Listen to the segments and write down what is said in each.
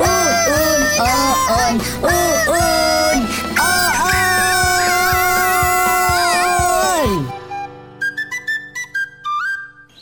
uun, uun, uun, uun.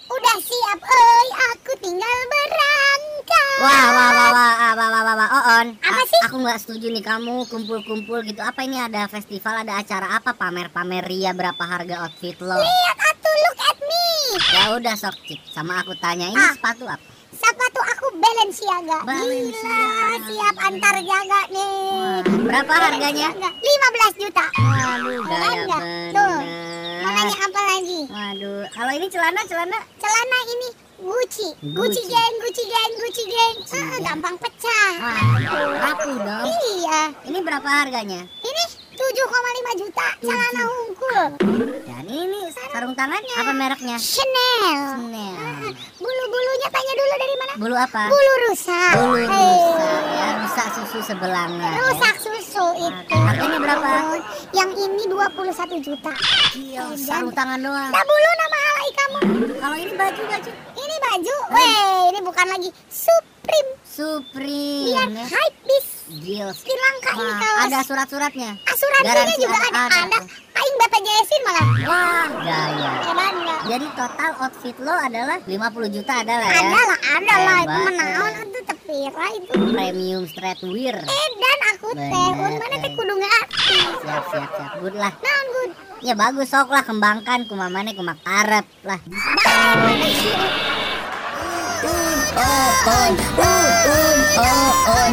Udah siap, oi, aku tinggal berangkat. Wah, wah, wah, wah, ah, wah, wah, wah, wah, Oon. Apa A- sih? Aku nggak setuju nih kamu kumpul-kumpul gitu. Apa ini ada festival, ada acara apa? Pamer-pamer ria berapa harga outfit lo? Lihat atuh, look at me. Ya udah sok cik, sama aku tanya ini Ah. sepatu apa? Sepatu aku Balenciaga. Balenciaga. Gila, siap antar jaga nih. Wah, berapa harganya? 15 juta. Waduh, gaya Enggak. Tuh, nanya apa lagi? Waduh, kalau ini celana, celana Celana ini Gucci. Gucci. Gucci geng, Gucci geng, Gucci geng. Gucci Ah, geng. gampang pecah. Wah, rapuh dong. Iya. Ini berapa harganya? Ini 7,5 juta celana unggul. Dan ini sarung tangannya apa mereknya? Chanel. Chanel. Bulu-bulunya tanya dulu dari mana? Bulu apa? Bulu rusa. Bulu Eh, rusa ya, rusak susu sebelanga. ya. Rusak susu itu. Harganya berapa? Yang ini 21 juta. Iya, sarung tangan doang. Tak bulu nama alay kamu. Kalau ini baju baju Ini baju. Weh, ini bukan lagi Supreme. Supreme Lihat ya. hype beast. Gils. Di langka ini kaos. ada surat-suratnya. Asuransinya garansi juga ada- ada. ada. Jadi total outfit lo adalah 50 juta adalah ya. Ada lah, ada lah. Itu menaon hebat. itu tepira itu. Premium streetwear. Eh dan aku teh, mana teh eh. kudu. Siap, siap, siap. Good lah. Naon good. Ya bagus sok lah kembangkan kumamane kumak arep lah. Uun,